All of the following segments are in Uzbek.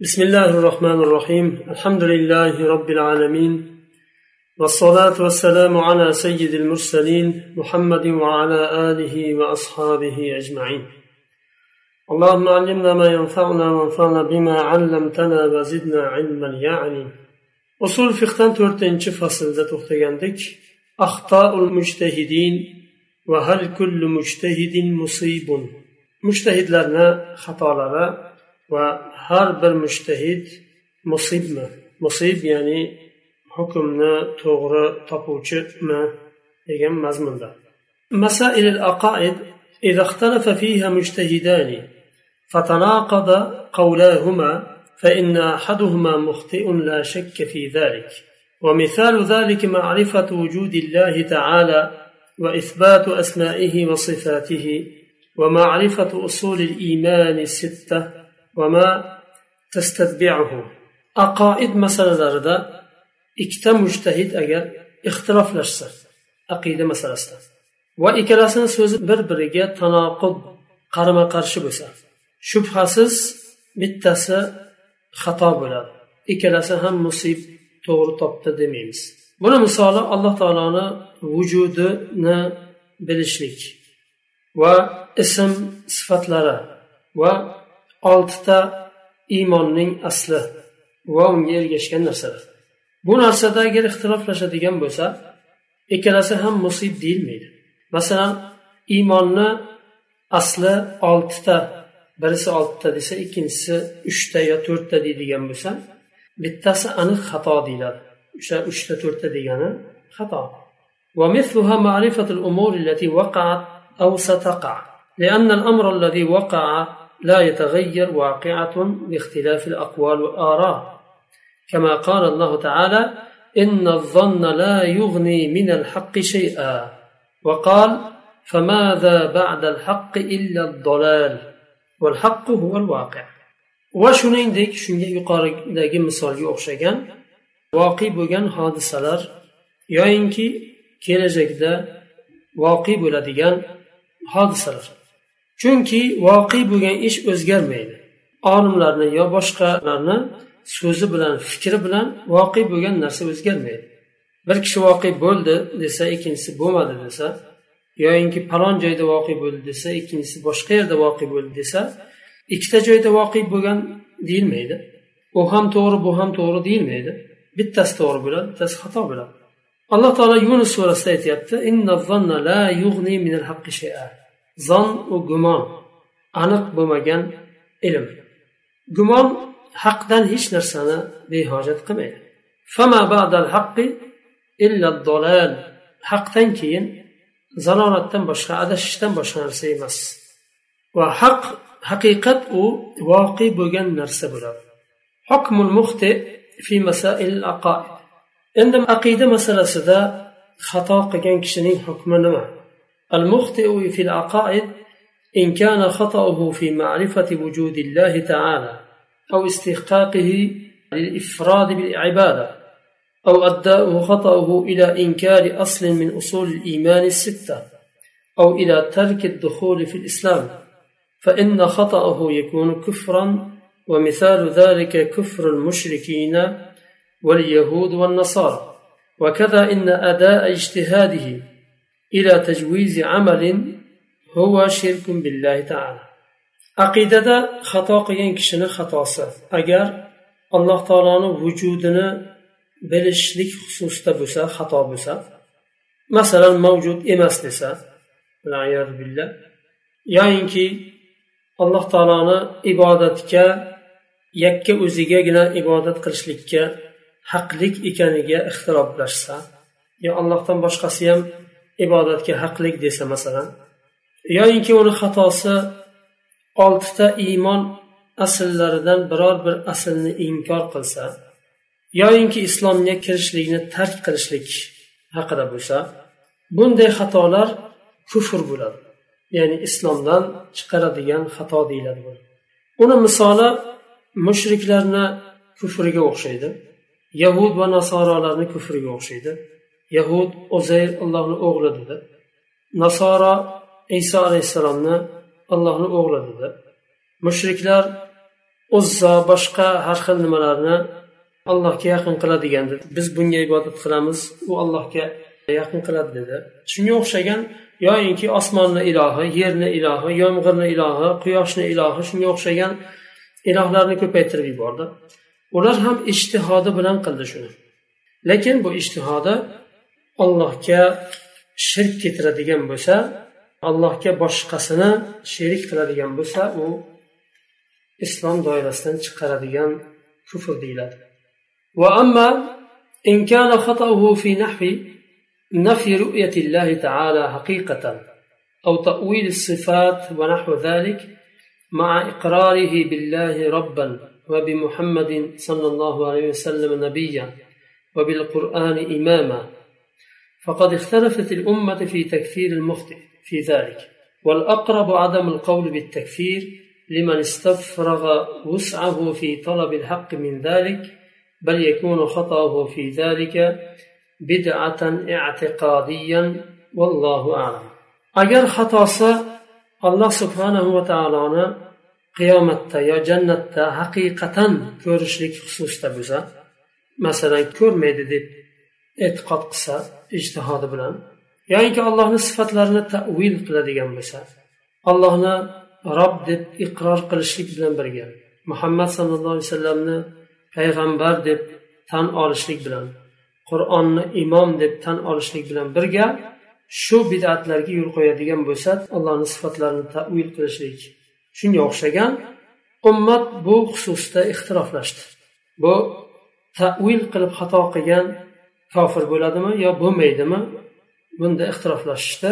بسم الله الرحمن الرحيم. الحمد لله رب العالمين. والصلاة والسلام على سيد المرسلين محمد وعلى آله وأصحابه أجمعين. اللهم علمنا ما ينفعنا وانفعنا بما علمتنا وزدنا علما. يعني usul fiqdan to'rtinchi faslda to'xtagandik axtaul mujtahidin va hal kullu mujtahidin musibun mujtahidlarni xatolari va har bir mushtahid musibmi musib ya'ni hukmni to'g'ri topuvchimi degan mazmunda مسائل العقائد إذا اختلف فيها مجتهدان فتناقض قولاهما فإن أحدهما مخطئ لا شك في ذلك. ومثال ذلك معرفة وجود الله تعالى وإثبات أسمائه وصفاته ومعرفة أصول الإيمان الستة aqoid masalalarida ikkita mushtahid agar ixtiroflashsa aqida masalasida va ikkalasini so'zi bir biriga tanoqub qarama qarshi bo'lsa shubhasiz bittasi xato bo'ladi. Ikkalasi ham musib to'g'ri topdi demaymiz. Buni misoli alloh taoloni vujudini bilishlik va ism sifatlari va oltita iymonning asli va unga ergashgan narsalar bu narsada agar ixtiroflashadigan bo'lsa ikkalasi ham musib deyilmaydi masalan iymonni asli oltita birisi oltita desa ikkinchisi uchta yo to'rtta deydigan bo'lsa bittasi aniq xato deyiladi o'sha uchta to'rtta degani xato ومثلها معرفة الأمور التي وقعت أو ستقع لأن الأمر الذي وقع لا يتغير واقعة باختلاف الأقوال والآراء كما قال الله تعالى إن الظن لا يغني من الحق شيئا وقال فماذا بعد الحق إلا الضلال والحق هو الواقع va shuningdek shunga yuqoridagi misolga o'xshagan voqe bo'lgan hodisalar yoyinki kelajakda voqe bo'ladigan hodisalar Chunki voqe bo'lgan ish o'zgarmaydi. Olimlarni yo boshqalarni so'zi bilan fikri bilan voqe bo'lgan narsa o'zgarmaydi. Bir kishi voqe bo'ldi desa ikkinchisi bo'lmadi desa yoyinki falon joyda voqe bo'ldi desa ikkinchisi boshqa yerda voqe bo'ldi desa ikkita joyda voqe bo'lgan deyilmaydi. U ham to'g'ri bu ham to'g'ri deyilmaydi. Bittasi to'g'ri bo'ladi bittasi xato bo'ladi. Alloh taolo yunus surasida aytyapti zon u gumon. Aniq bo'lmagan ilm. Gumon haqdan hech narsani behojat qilmaydi. Haqdan keyin zalolatdan boshqa adashishdan boshqa narsa emas. Va haq haqiqat u voqe bo'lgan narsa bo'ladi. Hukmul muxti fi masail aqoid endi aqida masalasida xato qilgan kishining hukmi nima? Muxtiu fi aqoid إن كان خطأه في معرفة وجود الله تعالى أو استحقاقه للإفراد بالعبادة أو أداؤه خطأه إلى إنكار أصل من أصول الإيمان الستة أو إلى ترك الدخول في الإسلام فإن خطأه يكون كفرا ومثال ذلك كفر المشركين واليهود والنصارى. وكذا إن أداء اجتهاده إلى تجويز عمل هو شرك بالله تعالى aqidada xato qilgan kishini xatosi agar alloh taoloni vujudini bilishlik xususida bo'lsa xato bo'lsa masalan mavjud emas desa yoyinki alloh taoloni ibodatga yakka o'zigagina ibodat qilishlikka haqlik ekaniga ixtiroflashsa yo allohdan boshqasi ham ibodatga haqlik desa masalan yoyinki uni xatosi oltita iymon asllaridan biror bir aslni inkor qilsa yoyinki islomga kirishlikni tark qilishlik haqida bo'lsa bunday xatolar kufr bo'ladi. Ya'ni islomdan chiqaradigan xato deyiladi uni misoli mushriklarni kufriga o'xshaydi yahud va nasorolarni kufriga o'xshaydi. Yahud uzayr allohni o'g'li dedi. Nasoro iso alayhissalomni allohni o'g'li dedi. Mushriklar uzzo boshqa har xil nimalarni allohga yaqin qiladigan dedi. Biz bunga ibodat qilamiz u allohga yaqin qiladi dedi. Shunga o'xshagan yoyinki osmonni ilohi yerni ilohi yomg'irni ilohi quyoshni ilohi shunga o'xshagan ilohlarni ko'paytirib yubordi. Ular ham ishtihodi bilan qildi shuni. Lekin bu ishtihodi allohga shirk keltiradigan bo'lsa allohga boshqasini sherik qiladigan bo'lsa u islom doirasidan chiqaradigan kufr deyiladi وأما إن كان خطأه في نحو نفي رؤية الله تعالى حقيقة أو تأويل الصفات ونحو ذلك مع إقراره بالله ربا وبمحمد صلى الله عليه وسلم نبيا وبالقرآن إماما فقد اختلفت الأمة في تكفير المخطئ في ذلك والأقرب عدم القول بالتكفير لمن استفرغ وسعه في طلب الحق من ذلك بل يكون خطأه في ذلك بدعة اعتقاديا والله أعلم. أجر خطأ الله سبحانه وتعالى qiyomatda yo jannatda haqiqatan ko'rishlik xususida bo'lsa masalan e'tiqod qilsa ijtihodi bilan yoinki allohni sifatlarini tavil qiladigan bo'lsa allohni rob deb iqror qilishlik bilan birga muhammad sallallohu alayhi vasallamni payg'ambar deb tan olishlik bilan qur'onni imom deb tan olishlik bilan birga shu bidatlarga yo'l qo'yadigan bo'lsa allohni sifatlarini tavil qilishlik. Shunga o'xshagan ummat bu xususda ixtiroflashdi. Bu tavil qilib xato qilgan kofir bo'ladimi yo bo'lmaydimi? Bunda ixtiroflashishdi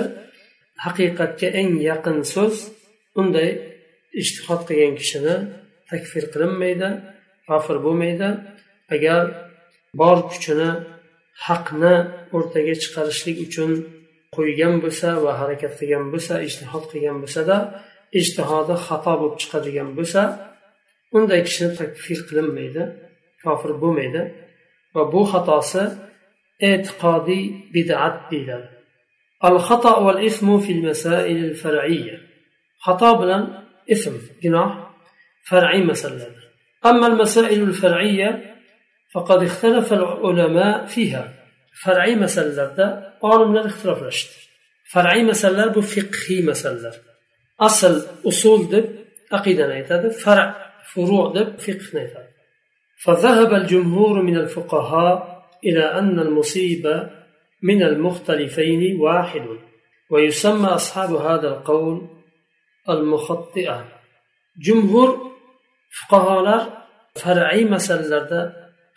haqiqatga eng yaqin so'z unday ishtihod qilgan kishini takfir qilinmaydi kofir bo'lmaydi. Agar bor kuchini haqni o'rtaga chiqarishlik uchun qo'ygan bo'lsa va harakat qilgan bo'lsa ishtihod qilgan bo'lsada ijtihodi xato bo'lib chiqadigan bo'lsa unday kishini takfir qilinmaydi kofir bo'lmaydi. Va bu xatosi اعتقادي بدعت deyiladi الخطأ والإثم في المسائل الفرعية. خطأ بلا إثم جناح فرعي مثلا أما المسائل الفرعية فقد اختلف العلماء فيها. فرعي مسألة olimlar من الاختلاف masalalar فرعي fiqhiy masalalar asl أصل أصول دب أقيدة فرع فروع دب فقه فذهب الجمهور من الفقهاء إلى أن المصيبة من المختلفين واحد ويسمى أصحاب هذا القول المخطئة جمهور fuqarolar far'iy masalalarda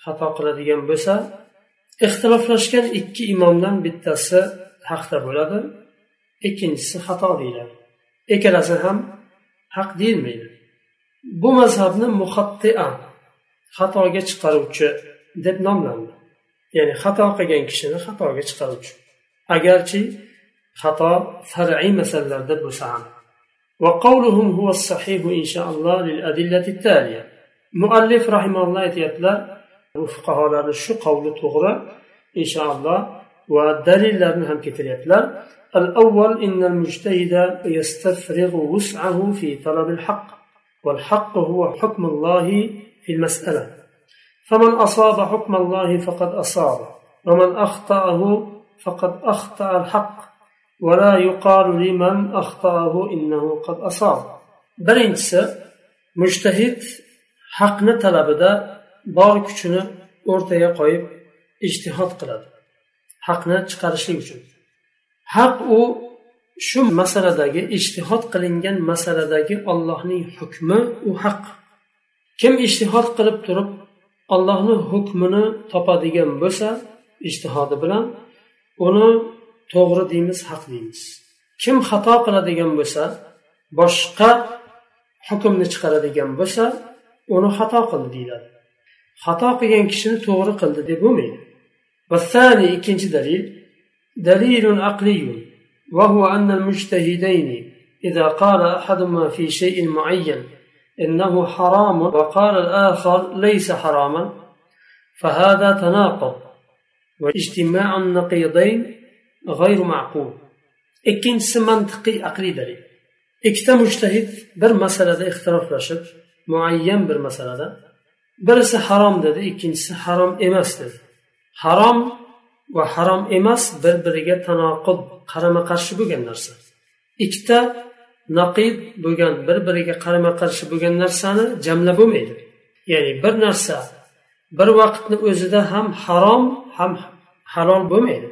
xato qiladigan bo'lsa ixtiloflashgan ikki imomdan bittasi haqda bo'ladi ikkinchisi xato deyiladi ikkalasi ham haq deyilmaydi bu mazhabni muhattia xatoga chiqaruvchi deb nomlandi ya'ni xato qilgan kishini xatoga chiqaruvchi agarchi xato far'iy masalalarda bo'lsa ham وقولهم هو الصحيح إن شاء الله للأدلة التالية. مؤلف رحمه الله يتيتلا وفقهاء شو قول تغرى إن شاء الله. والدليل لهم كتريتلا الأول إن المجتهد يستفرغ وسعه في طلب الحق. والحق هو حكم الله في المسألة. فمن أصاب حكم الله فقد أصاب ومن أخطأه فقد أخطأ الحق ولا يقال لمن أخطأه إنه قد أصاب birinchisi mujtahid haqni talabida bor kuchini o'rtaga qo'yib ijtihod qiladi haqni chiqarishlik uchun haq u shu masaladagi ijtihod qilingan masaladagi ollohning hukmi u haq kim ijtihod qilib turib ollohni hukmini topadigan bo'lsa ijtihodi bilan uni to'g'ri deymiz haq deymiz kim xato qiladigan bo'lsa boshqa hukmni chiqaradigan bo'lsa uni xato qildi deyiladi xato qilgan kishini to'g'ri qildi deb bo'lmaydi والثاني ikkinchi dalil دليل عقلي وهو أن المجتهدين إذا قال أحدهما في شيء معين إنه حرام وقال الآخر ليس حراما فهذا تناقض واجتماع النقيضين غير معقول ikkinchisi mantiqiy aqliy dalil ikkita mushtahid bir masalada ixtiroflashib muayyan bir masalada birisi harom dedi ikkinchisi harom emas dedi harom va harom emas bir biriga tanoqud qarama qarshi bo'lgan narsa ikkita naqid bo'lgan bir biriga qarama qarshi bo'lgan narsani jamla bo'lmaydi ya'ni bir narsa bir vaqtni o'zida ham harom ham halol bo'lmaydi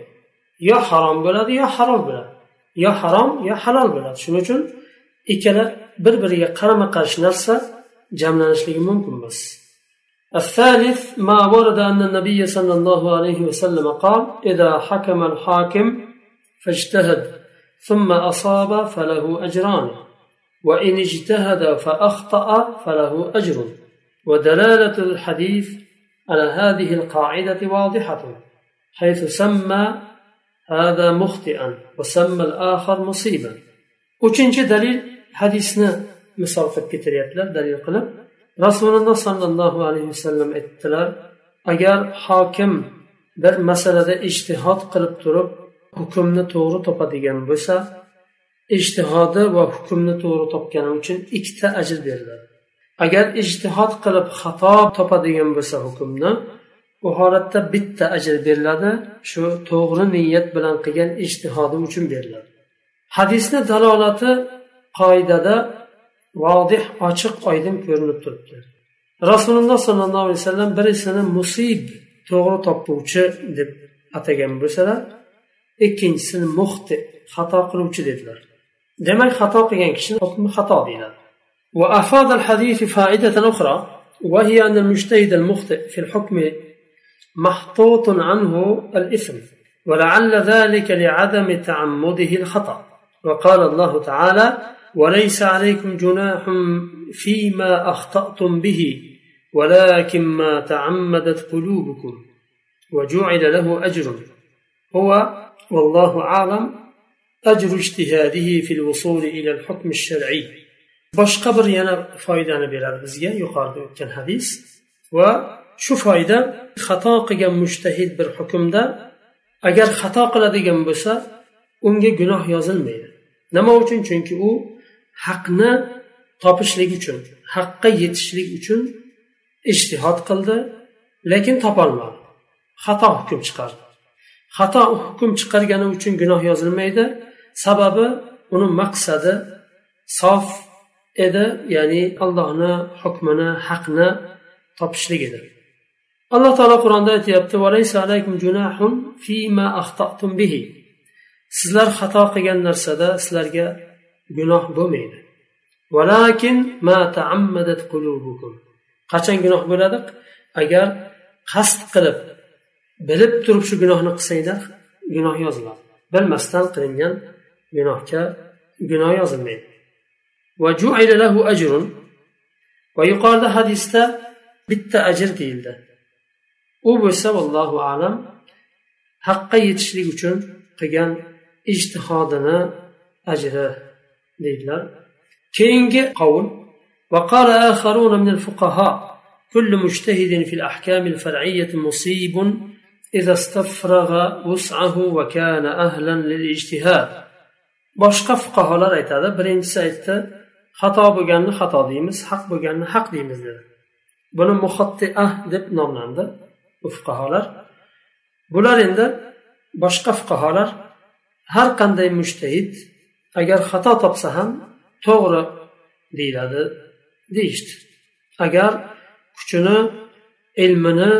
yo harom bo'ladi yo halol bo'ladi yo harom yo halol bo'ladi shuning uchun ikkala bir biriga qarama qarshi narsa jamlanishligi mumkin emas الثالث ما ورد أن النبي صلى الله عليه وسلم قال إذا حكم الحاكم فاجتهد ثم أصاب فله أجران وإن اجتهد فأخطأ فله أجر ودلالة الحديث على هذه القاعدة واضحة حيث سمى هذا مخطئا وسمى الآخر مصيبا. وكنت دليل؟ حديثنا مصرف كتريات دليل قلب رسول الله صلى الله عليه وسلم اتلال أجر حاكم بر مسألة اجتهاد قلب ترب hukmni to'g'ri topadigan bo'lsa ijtihodi va hukmni to'g'ri topgani uchun ikkita ajr beriladi. Agar ijtihod qilib xato topadigan bo'lsa hukmni u holatda bitta ajr beriladi shu to'g'ri niyat bilan qilgan ijtihodi uchun beriladi. Hadisni dalolati qoidada vodih ochiq oydin ko'rinib turibdi. Rasululloh sollallohu alayhi vasallam birisini musib to'g'ri topuvchi deb atagan bo'lsalar ikkinchisini muxti xato qiluvchi dedilar. Demak xato qilgan kishini hukmi xato deyiladi. وأفاد الحديث فائدة أخرى وهي أن المجتهد المخطئ في الحكم محطوط عنه الإثم ولعل ذلك لعدم تعمده الخطأ وقال الله تعالى وليس عليكم جناح فيما أخطأتم به ولكن ما تعمدت قلوبكم وجعل له أجر هو والله أعلم أجر اجتهاده في الوصول إلى الحكم الشرعي boshqa bir yana foydani beradi bizga yuqorida o'tgan hadis va shu foyda xato qilgan mushtahid bir hukmda agar xato qiladigan bo'lsa unga gunoh yozilmaydi nima uchun chunki u haqni topishlik uchun haqqa yetishlik uchun ishtihod qildi lekin topolmadi xato hukm chiqardi Xato hukm chiqargani uchun gunoh yozilmaydi. Sababi uni maqsadi sof edi ya'ni allohni hukmini haqni topishlik edi alloh taolo qur'onda aytyapti sizlar xato qilgan narsada sizlarga gunoh bo'lmaydi. Qachon gunoh bo'ladi agar qasd qilib bilib turib shu gunohni qilsanglar gunoh yoziladi bilmasdan qilingan gunohga gunoh yozilmaydi وجعل له أجر ويقال hadisda bitta ajr deyildi u bo'lsa vallohu alam haqqa yetishlik uchun qilgan ijtihodini ajri deydilar keyingi qavl وقال آخرون من الفقهاء كل مجتهد في الأحكام الفرعية مصيب إذا استفرغ وسعه وكان أهلا للاجتهاد boshqa fuqarolar aytadi birinchisi aytdi xato bo'lganni xato deymiz haq bo'lganni haq deymiz dedi buni muhattiah deb nomlandi bu fuqarolar bular endi boshqa fuqarolar har qanday mushtahid agar xato topsa ham to'g'ri deyiladi deyishdi agar kuchini ilmini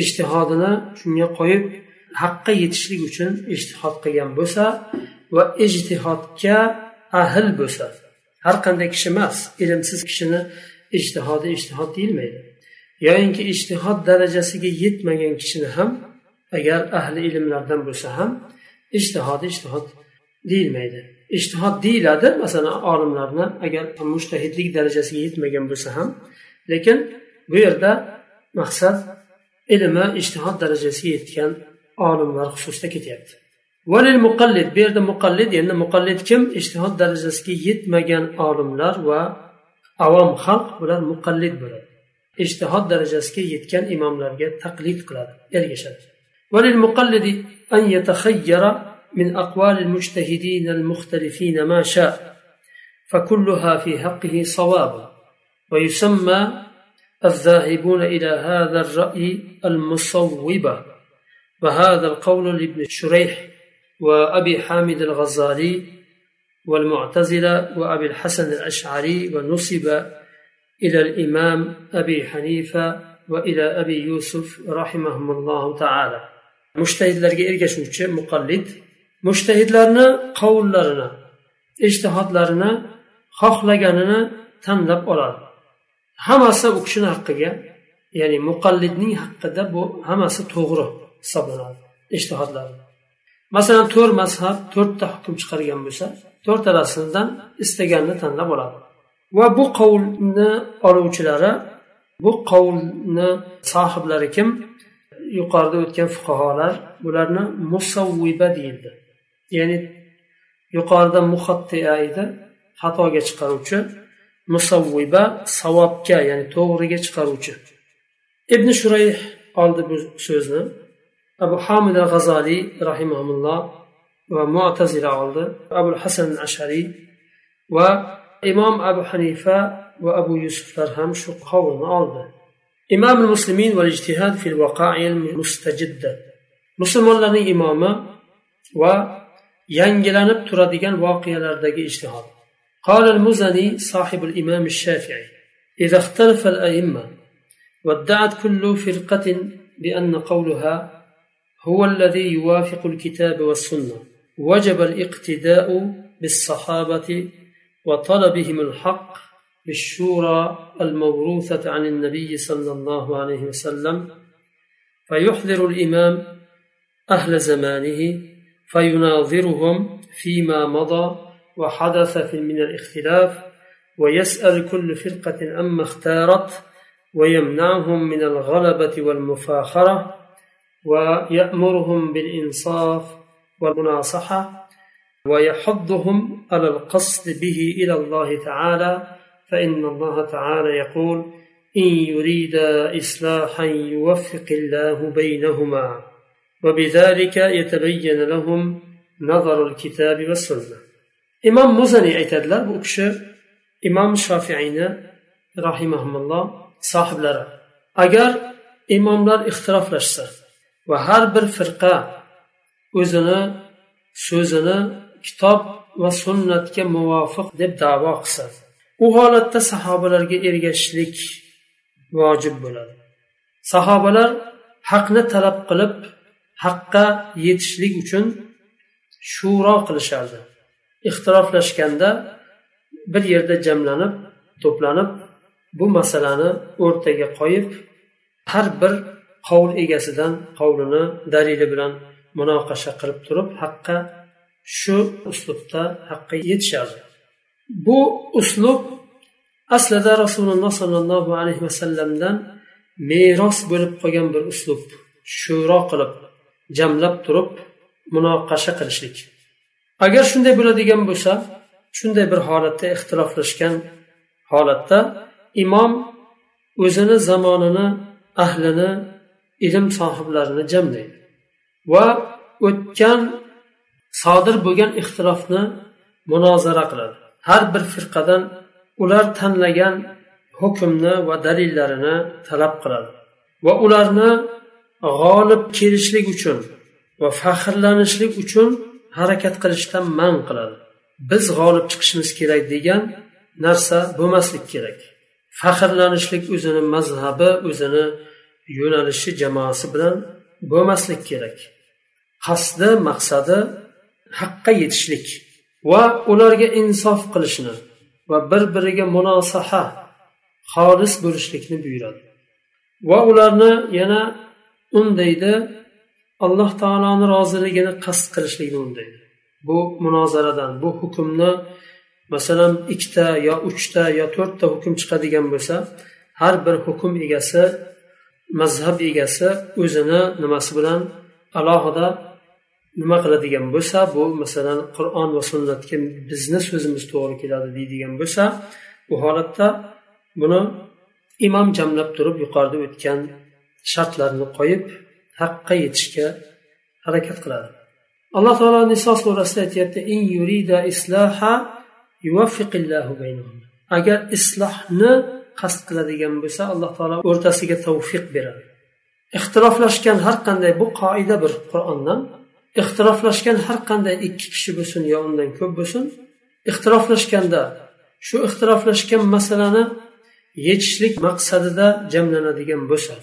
ijtihodini shunga qo'yib haqqa yetishlik uchun ijtihod qilgan bo'lsa va ijtihodga ahl bo'lsa har qanday kishi emas ilmsiz kishini ijtihodi ijtihod deyilmaydi. Yoyinki ijtihod darajasiga yetmagan kishini ham agar ahli ilmlardan bo'lsa ham ijtihodi ijtihod deyilmaydi. Ijtihod deyiladi masalan olimlarni agar mushtahidlik darajasiga yetmagan bo'lsa ham lekin bu yerda maqsad ilmi ijtihod darajasiga yetgan olimlar xususida ketyapti valil muqallid bu yerda muqallid endi muqallid kim ishtihod darajasiga yetmagan olimlar va avom xalq bular muqallid bo'ladi ishtihod darajasiga yetgan imomlarga taqlid qiladi ergashadi valil muqallidi an yatakhayyara من أقوال المجتهدين المختلفين ما شاء فكلها في حقه صواب ويسمى الذاهبون إلى هذا الرأي المصوبة وهذا القول لابن شريح وأبي حامد الغزالي والمعتزلة وأبي الحسن الأشعري ونسب إلى الإمام أبي حنيفة وإلى أبي يوسف رحمهم الله تعالى mushtahidlarga ergashuvchi muqallid mushtahidlarni qovullarini ijtihodlarini xohlaganini tanlab oladi Hammasi u kishini haqqiga ya'ni muqallidning haqqida bu hammasi to'g'ri hisoblanadi ijtihodlari masalan to'rt mazhab to'rtta hukm chiqargan bo'lsa to'rtalasidan istaganini tanlab oladi. Va bu qovulni oluvchilari bu qovulni sohiblari kim? Yuqorida o'tgan fuqarolar bularni musavviba deyildi. Ya'ni yuqorida muhattia edi xatoga chiqaruvchi musavviba savobga ya'ni to'g'riga chiqaruvchi. Ibn shurayh oldi bu so'zni. Abu hamid al g'azaliy rahimaulloh va mu'tazila oldi. Abu hasan ashariy va imom abu hanifa va abu yusuflar ham shu qovulni oldi. Imom muslimin va ijtihad fil vaqa'il mustajidda musulmonlarning imomi va yangilanib turadigan voqealardagi ijtihod. قال المزني صاحب الإمام الشافعي إذا اختلف الأئمة وادعت كل فرقة بأن قولها هو الذي يوافق الكتاب والسنة وجب الاقتداء بالصحابة وطلبهم الحق بالشورى الموروثة عن النبي صلى الله عليه وسلم فيحذر الإمام أهل زمانه فيناظرهم فيما مضى وحدث في من الاختلاف ويسأل كل فرقة أما اختارت ويمنعهم من الغلبة والمفاخرة ويأمرهم بالإنصاف والمناصحة ويحضهم على القصد به إلى الله تعالى فإن الله تعالى يقول إن يريد إصلاحا يوفق الله بينهما. وبذلك يتبين لهم نظر الكتاب والسنة. imom muzaniy aytadilar bu kishi imom shofiyni rahimaulloh sohiblari agar imomlar ixtiroflashsa va har bir firqa o'zini so'zini kitob va sunnatga muvofiq deb davo qilsa u holatda sahobalarga ergashishlik vojib bo'ladi. Sahobalar haqni talab qilib haqqa yetishlik uchun shuro qilishardi. Ixtiroflashganda bir yerda jamlanib to'planib bu masalani o'rtaga qo'yib har bir qovul egasidan qovlini dalili bilan munoqasha qilib turib haqqa shu uslubda haqqa yetishardi. Bu uslub aslida rasululloh sollallohu alayhi vasallamdan meros bo'lib qolgan bir uslub. Shuro qilib jamlab turib munoqasha qilishlik. Agar shunday bo'ladigan bo'lsa shunday bir holatda ixtiloflashgan holatda imom o'zini zamonini ahlini ilm sohiblarini jamlaydi va o'tgan sodir bo'lgan ixtilofni munozara qiladi. Har bir firqadan ular tanlagan hukmni va dalillarini talab qiladi va ularni g'olib kelishlik uchun va faxrlanishlik uchun harakat qilishdan man qiladi. Biz g'olib chiqishimiz kerak degan narsa bo'lmaslik kerak. Faxrlanishlik o'zini mazhabi o'zini yo'nalishi jamoasi bilan bo'lmaslik kerak. Qasdi maqsadi haqqa yetishlik va ularga insof qilishni va bir biriga munosaha xolis bo'lishlikni buyuradi. Va ularni yana undaydi alloh taoloni roziligini qasd qilishlikni undaydi. Bu munozaradan bu hukmni masalan ikkita yo uchta yo to'rtta hukm chiqadigan bo'lsa har bir hukm egasi mazhab egasi o'zini nimasi bilan alohida nima qiladigan bo'lsa bu masalan qur'on va sunnatga bizni so'zimiz to'g'ri keladi deydigan bo'lsa bu holatda buni imom jamlab turib yuqorida o'tgan shartlarni qo'yib haqqa yetishga harakat qiladi. Alloh taolo niso surasida aytyapti in yurida islaha agar islohni qasd qiladigan bo'lsa alloh taolo o'rtasiga tavfiq beradi. Ixtiroflashgan har qanday bu qoida bir qur'ondan ixtiroflashgan har qanday ikki kishi bo'lsin yo undan ko'p bo'lsin ixtiroflashganda shu ixtiroflashgan masalani yechishlik maqsadida jamlanadigan bo'lsa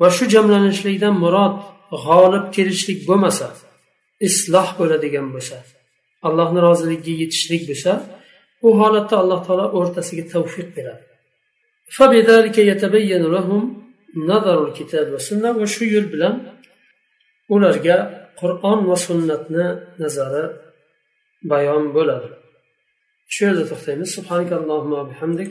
va shu jamlanishlikdan murod g'olib kelishlik bo'lmasa isloh bo'ladigan bo'lsa allohni roziligiga yetishlik bo'lsa u holatda alloh taolo o'rtasiga tavfiq beradi. Va shu yo'l bilan ularga qur'on va sunnatni nazari bayon bo'ladi. Shu yerda to'xtaymiz. Bihamdik.